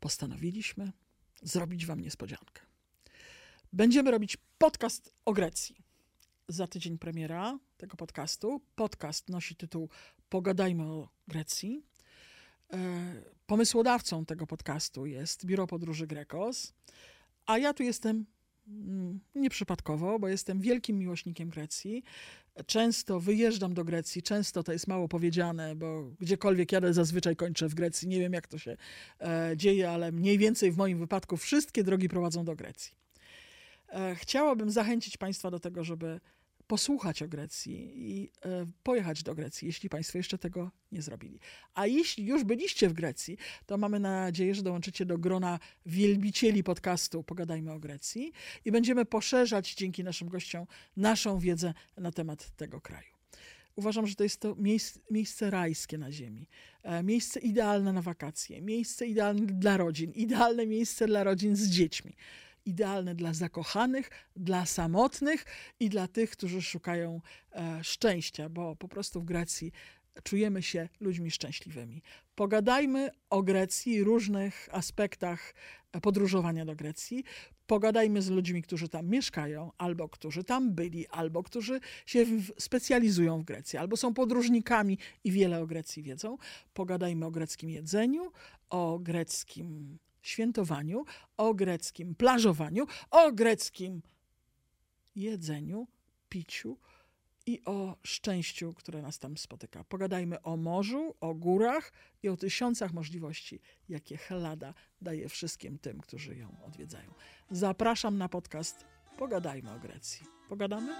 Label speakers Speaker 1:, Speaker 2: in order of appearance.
Speaker 1: postanowiliśmy zrobić Wam niespodziankę. Będziemy robić podcast o Grecji. Za tydzień premiera tego podcastu. Podcast nosi tytuł Pogadajmy o Grecji. E, pomysłodawcą tego podcastu jest Biuro Podróży Grekos, a ja tu jestem nieprzypadkowo, bo jestem wielkim miłośnikiem Grecji. Często wyjeżdżam do Grecji, często to jest mało powiedziane, bo gdziekolwiek jadę, zazwyczaj kończę w Grecji. Nie wiem, jak to się e, dzieje, ale mniej więcej w moim wypadku wszystkie drogi prowadzą do Grecji. E, chciałabym zachęcić Państwa do tego, żeby posłuchać o Grecji i e, pojechać do Grecji, jeśli Państwo jeszcze tego nie zrobili. A jeśli już byliście w Grecji, to mamy nadzieję, że dołączycie do grona wielbicieli podcastu Pogadajmy o Grecji i będziemy poszerzać dzięki naszym gościom naszą wiedzę na temat tego kraju. Uważam, że to jest to miejsce, miejsce rajskie na ziemi. E, miejsce idealne na wakacje, miejsce idealne dla rodzin, idealne miejsce dla rodzin z dziećmi idealne dla zakochanych, dla samotnych i dla tych, którzy szukają e, szczęścia, bo po prostu w Grecji czujemy się ludźmi szczęśliwymi. Pogadajmy o Grecji, różnych aspektach podróżowania do Grecji. Pogadajmy z ludźmi, którzy tam mieszkają, albo którzy tam byli, albo którzy się specjalizują w Grecji, albo są podróżnikami i wiele o Grecji wiedzą. Pogadajmy o greckim jedzeniu, o greckim świętowaniu, o greckim plażowaniu, o greckim jedzeniu, piciu i o szczęściu, które nas tam spotyka. Pogadajmy o morzu, o górach i o tysiącach możliwości, jakie Helada daje wszystkim tym, którzy ją odwiedzają. Zapraszam na podcast Pogadajmy o Grecji. Pogadamy?